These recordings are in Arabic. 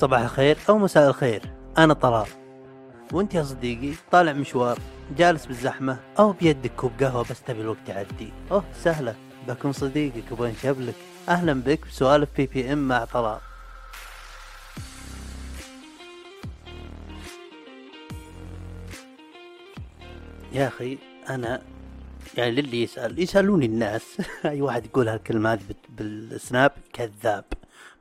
صباح الخير أو مساء الخير. أنا طلال. وأنت يا صديقي طالع مشوار جالس بالزحمة أو بيدك كوب قهوة بس تبي الوقت يعدي. أوه سهلة. بكون صديقك وبين شبلك أهلا بك بسوالف بي بي إم مع طلال. يا أخي أنا يعني للي يسأل يسألوني الناس. أي واحد يقول هالكلمة هذه بالسناب كذاب.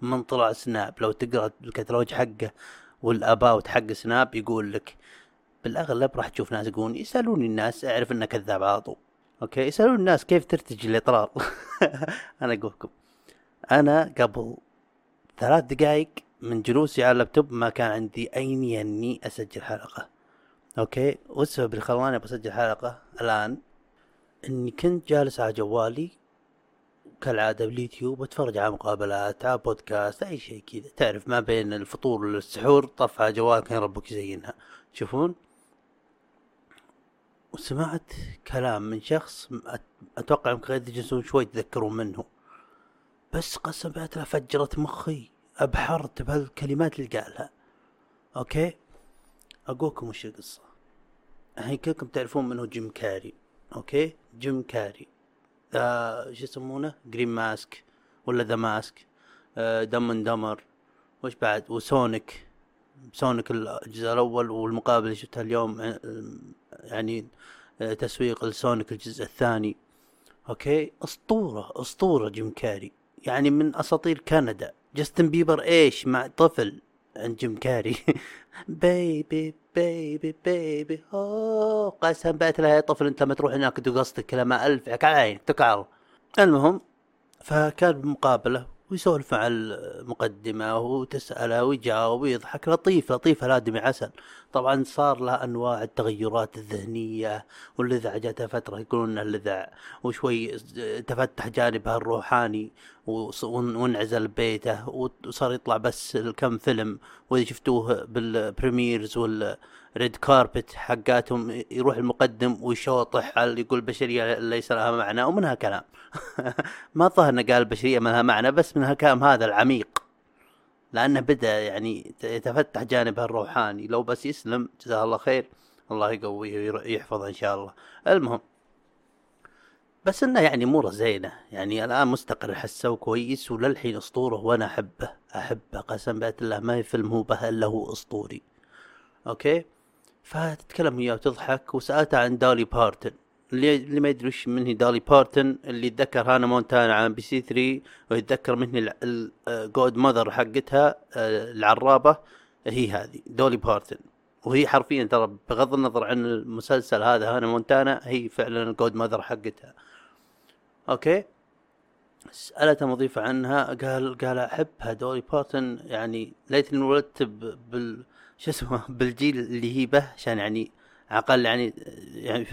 من طلع سناب. لو تقرأ الكتالوج حقه وال about حق سناب يقول لك بالأغلب راح تشوف ناس يقولون يسألوني الناس أعرف إنه كذاب على طول. okay؟ يسألون الناس كيف ترتجي الإطرار. أنا أقول لكم أنا قبل ثلاث دقائق من جلوسي على اللابتوب ما كان عندي أي نية إني أسجل حلقة. okay؟ والسبب اللي خلاني بسجل حلقة الآن إني كنت جالس على جوالي كالعادة باليوتيوب أتفرج على مقابلات على بودكاست أي شيء كذا. تعرف ما بين الفطور والسحور طف على جوالك كان ربك يزينها. تشوفون؟ وسمعت كلام من شخص أتوقع انكم قاعد تجلسون شوي تذكرون منه. بس قسم بالله فجرت مخي أبحرت بهالكلمات اللي قالها. أوكي؟ أقولكم وش القصة. الحين كلكم تعرفون منه جيم كاري. okay؟ جيم كاري. The شو يسمونه؟ Green Mask ولا The Mask Dumb and Dumber وش بعد؟ وسونيك. سونيك الجزء الأول والمقابله اللي شفتها اليوم آه، يعني آه، تسويق لسونيك الجزء الثاني. okay؟ أسطورة أسطورة جيم كاري. يعني من أساطير كندا. جاستن بيبر إيش مع طفل؟ عند جيم كاري. بيبي بيبي بيبي أوه قسم بيت له يا طفل أنت لما تروح هناك تقصدك كلمة ألف على عينك تكعر المهم فكان بمقابلة ويسولف مع المقدمة وتسأله ويجاوب ويضحك لطيف لطيف الادمي عسل طبعا صار له أنواع التغيرات الذهنية واللذع جاته فترة يقولون انه لذع وشوي تفتح جانبه الروحاني وانعزل ببيته وصار يطلع بس كم فيلم وإذا شفتوه بال premieres وال red carpet حقاتهم يروح المقدم ويشوطح على يقول البشريه ليس لها معنى ومنها كلام ما ظهر إنه قال البشريه ما لها معنى بس من هالكلام هذا العميق. لأنه بدأ يعني يتفتح جانبه الروحاني. لو بس يسلم جزاه الله خير. الله يقويه ويحفظه إن شاء الله. المهم بس إنه يعني اموره زينة. يعني الآن مستقر حسه وكويس وللحين أسطورة وأنا أحبه أحبه. قسم بيت الله ما في فيلم هو به إلا هو أسطوري. okay؟ فتتكلم وياه وتضحك وسألته عن دولي بارتن. اللي اللي ما يدري وش من هي دولي بارتن اللي يتذكر هانا مونتانا على MBC 3 ويتذكر من ال godmother حقتها آه، العرابة. هي هذه دولي بارتن. وهي حرفيا ترى بغض النظر عن المسلسل هذا هانا مونتانا هي فعلا ال godmother حقتها. okay. سألته مضيفة عنها قال قال أحبها دولي بارتن يعني ليتني انولدت بال شو اسمه بالجيل اللي هي به عشان يعني أقل يعني يعني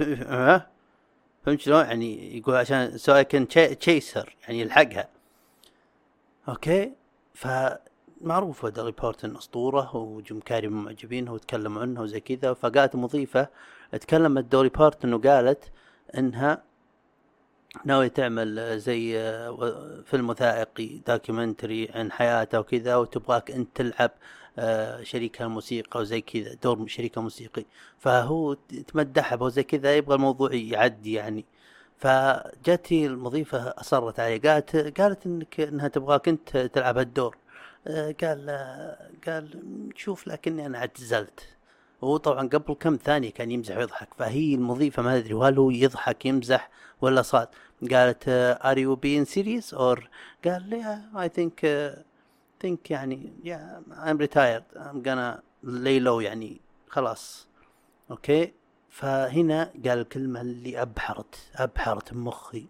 فهمت شلون؟ يعني يقول عشان so I can chase her يعني يلحقها. okay. فمعروفة دولي بارتن أسطورة وجيم كاري معجبينها وتكلموا عنها وزي كذا. فقالت مضيفة تكلمت دولي بارتن وقالت إنها ناوية تعمل زي آه، فيلم وثائقي documentary عن حياتها وكذا وتبغاك أنت تلعب آه، شريك الموسيقى وزي كذا دور شريك موسيقي. فهو تمدحها وزي كذا يبغى الموضوع يعدي يعني. فجاتي المضيفة أصرت عليه قالت قالت إنك إنها تبغاك أنت تلعب هالدور. آه، قال قال شوف لكني أنا اعتزلت. هو طبعا قبل كم ثانية كان يمزح ويضحك فهي المضيفة ما أدري هل هو يضحك يمزح ولا صاد. قالت are you being serious? or قال I think uh, think يعني yeah I'm retired. I'm gonna lay low يعني خلاص. أوكي؟ فهنا قال الكلمة اللي أبحرت أبحرت مخي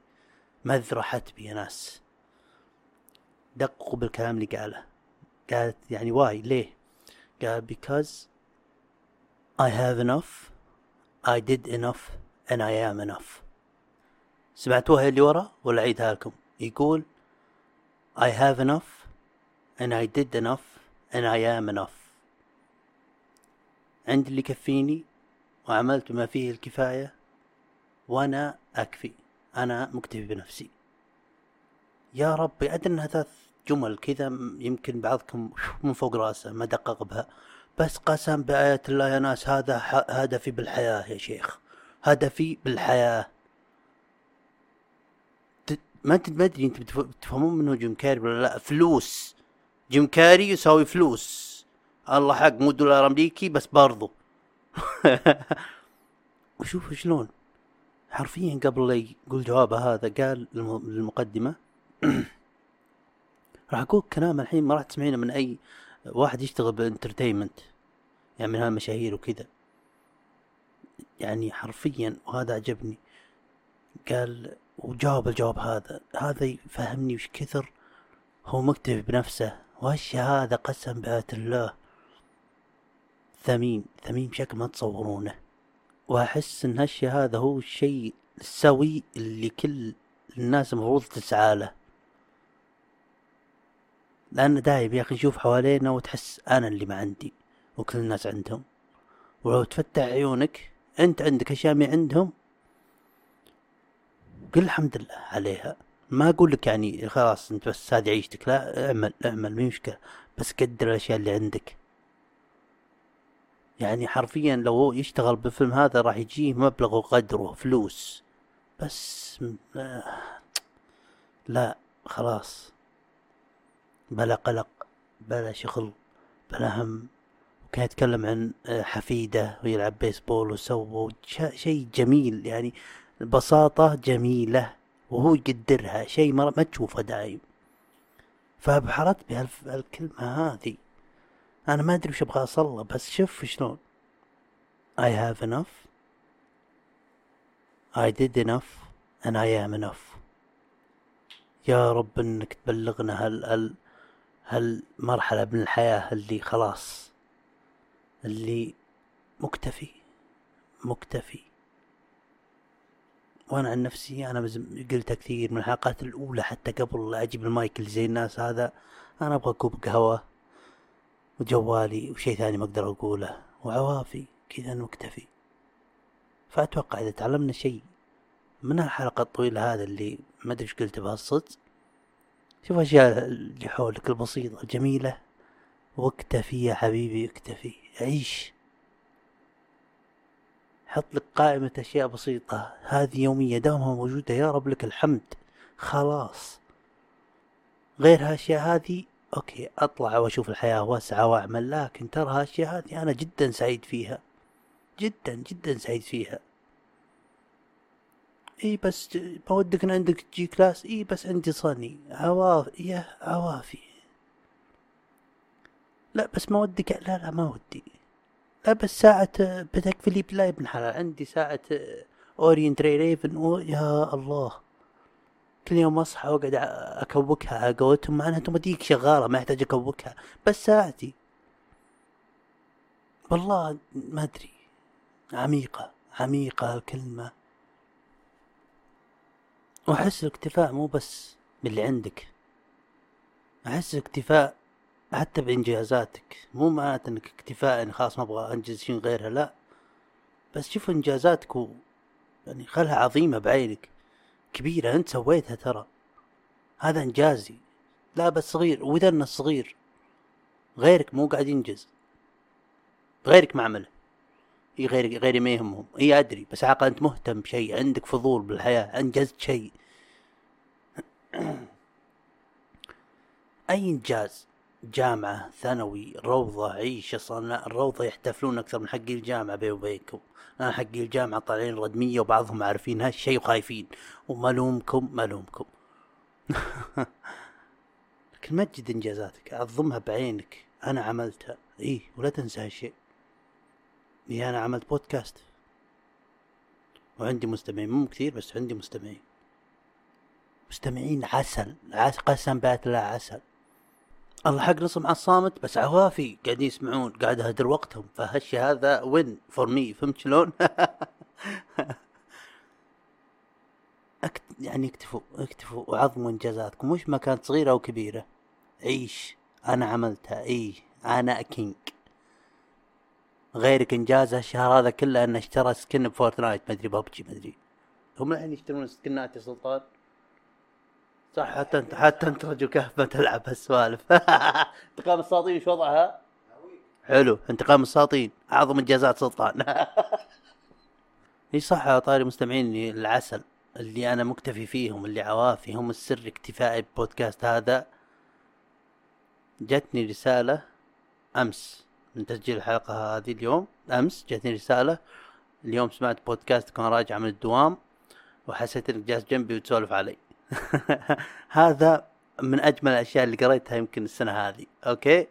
مذرحت بي يا ناس. دققوا بالكلام اللي قاله. قالت يعني واي ليه؟ قال because I have enough. I did enough and I am enough. سمعتوها اللي ورا ولا أعيدها لكم. يقول I have enough and I did enough and I am enough. عندي اللي يكفيني وعملت ما فيه الكفاية وأنا أكفي. أنا مكتفي بنفسي. يا ربي أدري أنها ثلاث جمل كذا يمكن بعضكم من فوق راسه ما دقق بها. بس قسم بآيات الله يا ناس هذا هدفي بالحياة يا شيخ. هدفي بالحياة. ما أنت ما أدري أنت بتف- بتفهمون منه جيم كاري ولا لا؟ فلوس. جيم كاري يساوي فلوس. الله حق مو دولار أمريكي بس برضو. وشوف شلون. حرفيا قبل لا يقول جوابه هذا قال للم- للمقدمة راح أقول كلام الحين ما راح تسمعينه من أي واحد يشتغل بالانترتينمنت يعني من هالمشاهير وكذا. يعني حرفيا وهذا عجبني. قال وجاوب الجواب هذا هذا يفهمني وش كثر هو مكتفي بنفسه وهالشهادة قسم بآيات الله ثمين ثمين بشكل ما تصورونه. وأحس إن هالشهادة هو الشيء السوي اللي كل الناس المفروض تسعى له. لأن دايم يا أخي نشوف حوالينا وتحس أنا اللي ما عندي وكل الناس عندهم. ولو تفتح عيونك أنت عندك أشياء ما عندهم. قل الحمد لله عليها. ما أقول لك يعني خلاص أنت بس هذه عيشتك لا اعمل اعمل مي مشكلة. بس قدر الأشياء اللي عندك. يعني حرفيا لو يشتغل بالفيلم هذا راح يجيه مبلغ وقدره فلوس بس آه، لا خلاص. بلا قلق بلا شغل بلا هم. وكان يتكلم عن آه، حفيده ويلعب بيسبول وسوى شيء جميل يعني بساطة جميلة وهو يقدرها شيء ما تشوفه دايم. فبحرت بهالكلمة هذه. أنا ما أدري وش أبغى أوصل له بس شوف شلون. I have enough. I did enough and I am enough. يا رب إنك تبلغنا هال هالمرحلة من الحياة اللي خلاص اللي مكتفي مكتفي. وأنا عن نفسي أنا قلتها كثير من الحلقات الأولى حتى قبل لا أجيب المايك اللي زي الناس هذا أنا أبغى كوب قهوة وجوالي وشيء ثاني ما أقدر أقوله وعوافي كذا أنا مكتفي. فأتوقع إذا تعلمنا شيء من الحلقة الطويلة هذا اللي ما أدري إيش قلت بهالصدق شوف أشياء اللي حولك البسيطة الجميلة واكتفي يا حبيبي اكتفي عيش. حط لك قائمة أشياء بسيطة. هذه يومية دامها موجودة يا رب لك الحمد. خلاص. غير هالأشياء هذه okay أطلع وأشوف الحياة واسعة وأعمل. لكن ترى هالأشياء هذه أنا جدا سعيد فيها. جدا جدا سعيد فيها. إي بس ما ودك ان عندك G-Class إي بس عندي صني. عواف يا عوافي. لا بس ما ودك لا لا ما ودي. لا بس ساعة باتيك فيليب لا يا ابن حلال. عندي ساعة Orient Ray Raven. يا الله. كل يوم أصحى وأقعد أكوكها على قولتهم مع انها اوتوماتيك شغالة ما يحتاج أكوكها. بس ساعتي. والله ما أدري. عميقة عميقة الكلمة. واحس الاكتفاء مو بس باللي عندك. أحس الاكتفاء حتى بإنجازاتك. مو معناته إنك اكتفاء يعني خلاص ما أبغى أنجز شيء غيرها لا. بس شوف إنجازاتك و يعني خلها عظيمة بعينك. كبيرة أنت سويتها ترى. هذا إنجازي. لا بس صغير. وإذا إنه صغير غيرك مو قاعد ينجز. غيرك ما عمله. اي غيري ما يهمهم اي أدري بس عقل أنت مهتم بشيء عندك فضول بالحياة أنجزت شيء. أي إنجاز؟ جامعة ثانوي روضة عيشة صنع الروضة يحتفلون أكثر من حقي الجامعة بيني وبينكم. أنا حقي الجامعة طالعين ردمية وبعضهم عارفين هالشيء وخايفين. وملومكم ملومكم. لكن مجد إنجازاتك عظمها بعينك. أنا عملتها. إيه ولا تنسى هالشيء. إيه أنا عملت بودكاست. وعندي مستمعين مو كثير بس عندي مستمعين. مستمعين عسل عسل قسم بآيات الله عسل. الله حق نصهم على الصامت بس عوافي قاعدين يسمعون قاعد أهدر وقتهم. فهالشي هذا win for me فهمت شلون؟ أكت... يعني اكتفوا اكتفوا وعظموا إنجازاتكم. مش ما كانت صغيرة أو كبيرة؟ عيش. أنا عملتها اي أنا king غيرك انجازه الشهر هذا كله انه اشترى سكن بفورتنايت ما أدري ببجي ما أدري. هم الحين يشترون سكنات يا سلطان. صح حتى أنت حتى أنت رجل كهف ما تلعب هالسوالف. انتقام السلاطين شو وضعها؟ حلو انتقام السلاطين أعظم إنجازات سلطان. إي صح يا طاري مستمعين العسل اللي أنا مكتفي فيهم اللي عوافي هم السر اكتفائي بودكاست هذا. جتني رسالة أمس. من تسجيل الحلقة هذه اليوم. أمس جتني رسالة. اليوم سمعت بودكاست كان راجع من الدوام وحسيت إنك جالس جنبي وتسولف علي. هذا من أجمل الأشياء اللي قريتها يمكن السنة هذه. okay؟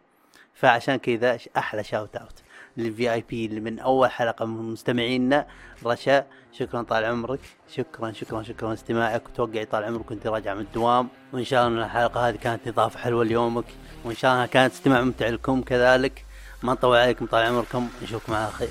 فعشان كذا أحلى shout out لل VIP اللي من أول حلقة من مستمعينا. رشا شكرا طال عمرك. شكرا شكرا شكرا استماعك. وتوقعي طال عمرك وأنت راجع من الدوام. وإن شاء الله الحلقة هذه كانت إضافة حلوة ليومك. وإن شاء الله كانت استماع ممتع لكم كذلك. ما نطول عليكم طال عمركم نشوفكم على خير.